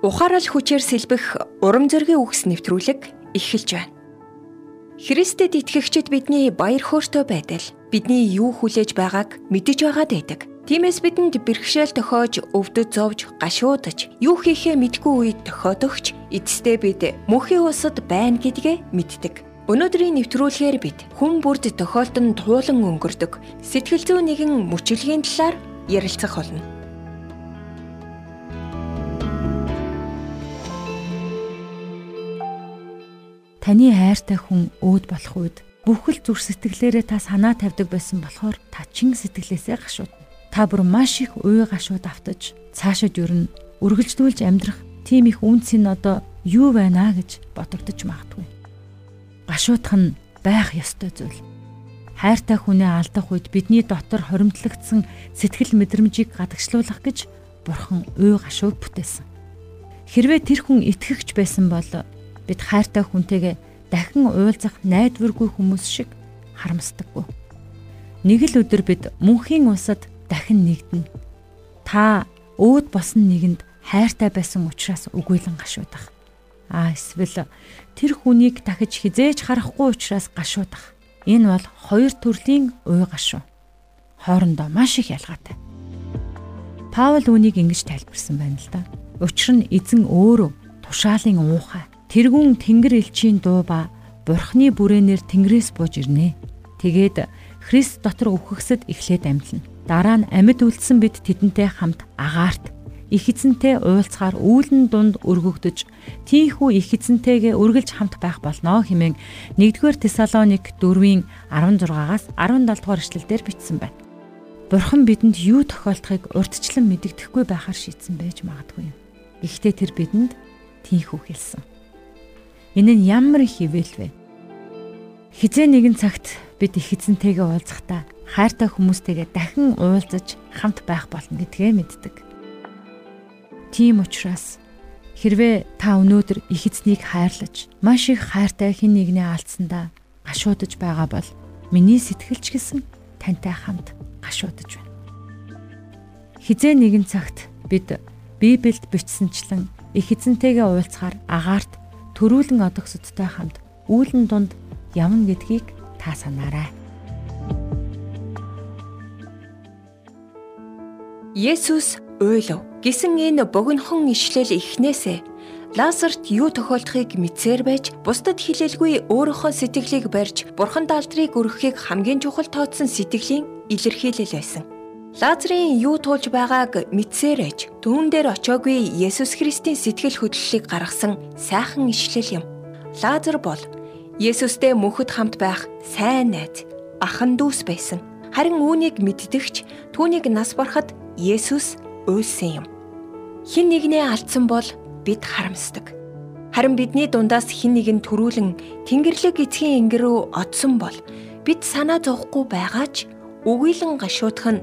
Ухаарал хүчээр сэлбэх урам зоригийн үгс нэвтрүүлэг эхэлж байна. Христэд итгэгчид бидний баяр хөөртэй байдал бидний юу хүлээж байгааг мэдэж байгаад байдаг. Тиймээс бидэнд бэрхшээл тохиож, өвдөж зовж, гашуудаж, юу хийхээ мэдгүй үед тохиодогч эцэстээ бид мөнхийн усад байна гэдгээ мэддэг. Өнөөдрийн нэвтрүүлгээр бид хүн бүрд тохиолдон туулан өнгөрдөг сэтгэл зүйн нэгэн мөчлөгийн талаар ярилцах болно. Таны хайртай хүн өөд болох үед бүхэл зүр сэтгэлээрээ та санаа тавьдаг байсан болохоор та чин сэтгэлээсээ гашуудна. Та бүр маш их уй гашууд автаж цаашид юу н үргэлжлүүлж амьдрах тийм их үнц нь одоо юу байна гэж бодогдож магадгүй гашуудах нь байх ёстой зүйл. Хайртай хүнээ алдах үед бидний дотор хоримтлагдсан сэтгэл мэдрэмжийг гадагшлуулах гэж Бурхан уй гашууг бүтээсэн. Хэрвээ тэр хүн итгэгч байсан бол бид хайртай хүнтэйгээ дахин уулзах найдваргүй хүмүүс шиг харамсдаггүй. Нэг л өдөр бид мөнхийн усад дахин нэгдэнэ. Та өөд босон нэгэнд хайртай байсан учраас үгүйлэн гашуудах. А эсвэл тэр хүнийг дахиж хизээж харахгүй учраас гашуудах. Энэ бол хоёр төрлийн уй гашуу. Хоорондоо маш их ялгаатай. Паул үүнийг ингэж тайлбарсан байна л да. Учир нь эзэн өөрөө тушаалын уухай. Тэргүүн тэнгэр элчийн дуу ба бурхны бүрээнээр тэнгэрээс бууж ирнэ. Тэгээд Христ дотор өвхөксөд эхлээд амьдлна. Дараа нь амьд үлдсэн бид тэдэнтэй хамт агаарт их эзэнтэй уулзгаар үүлэн дунд өргөгдөж тийхүү их эзэнтэйгээ үргэлж хамт байх болно хэмээн 1-р Тесалоник 4-ийн 16-аас 17 дугаар эшлэлдэр бичсэн байна. Бурхан бидэнд юу тохиолдохыг урдчлан мэддэхгүй байхаар шийдсэн байж магадгүй. Гэхдээ тэр бидэнд тийхүү хэлсэн. Энэ нь ямар их ивэл вэ? Хизээ нэгэн цагт бид их эзэнтэйгээ уулзахдаа хайртай хүмүүстэйгээ дахин уулзаж хамт байх болно гэдгээ мэддэг. Тийм учраас хэрвээ та өнөөдөр их эзнийг хайрлаж маш их хайртай хэн нэгнээ алдсандаа гашуудж байгаа бол миний сэтгэлч гэсэн тантай хамт гашуудж байна. Хизээ нэгэн цагт бид Библиэд бичсэнчлэн их эзэнтэйгээ уулзахаар агаарт төрүүлэн одогсодтой хамт үүлэн дунд явна гэдгийг та санаарай. Есүс уйлав гэсэн энэ богинохон ишлэл эхнээсээ Лазарт юу тохиолдохыг мэдсээр байж бусдад хэлэлгүй өөрийнхөө сэтгэлийг барьж бурхан даалдрыг өргөхийг хамгийн чухал тооцсон сэтгэлийн илэрхийлэл байсан. Лазарын юу туулж байгааг мэдсээр ээж түүн дээр очоогүй Есүс Христийн сэтгэл хөдлөлийг гаргасан сайхан ишлэл юм. Лазар бол Есүстэй мөнхөд хамт байх сайн найз, ахан дүүс байсан. Харин үүнийг мэддэгч түүнийг нас барахад Есүс уйлсан юм. Хин нэгнээ алдсан бол бид харамсдаг. Харин бидний дундаас хин нэгэн төрүүлэн Тэнгэрлэг эцгийн ингэр рүү одсон бол бид санаа зовхгүй байгаач өгөөлөн гашуудах нь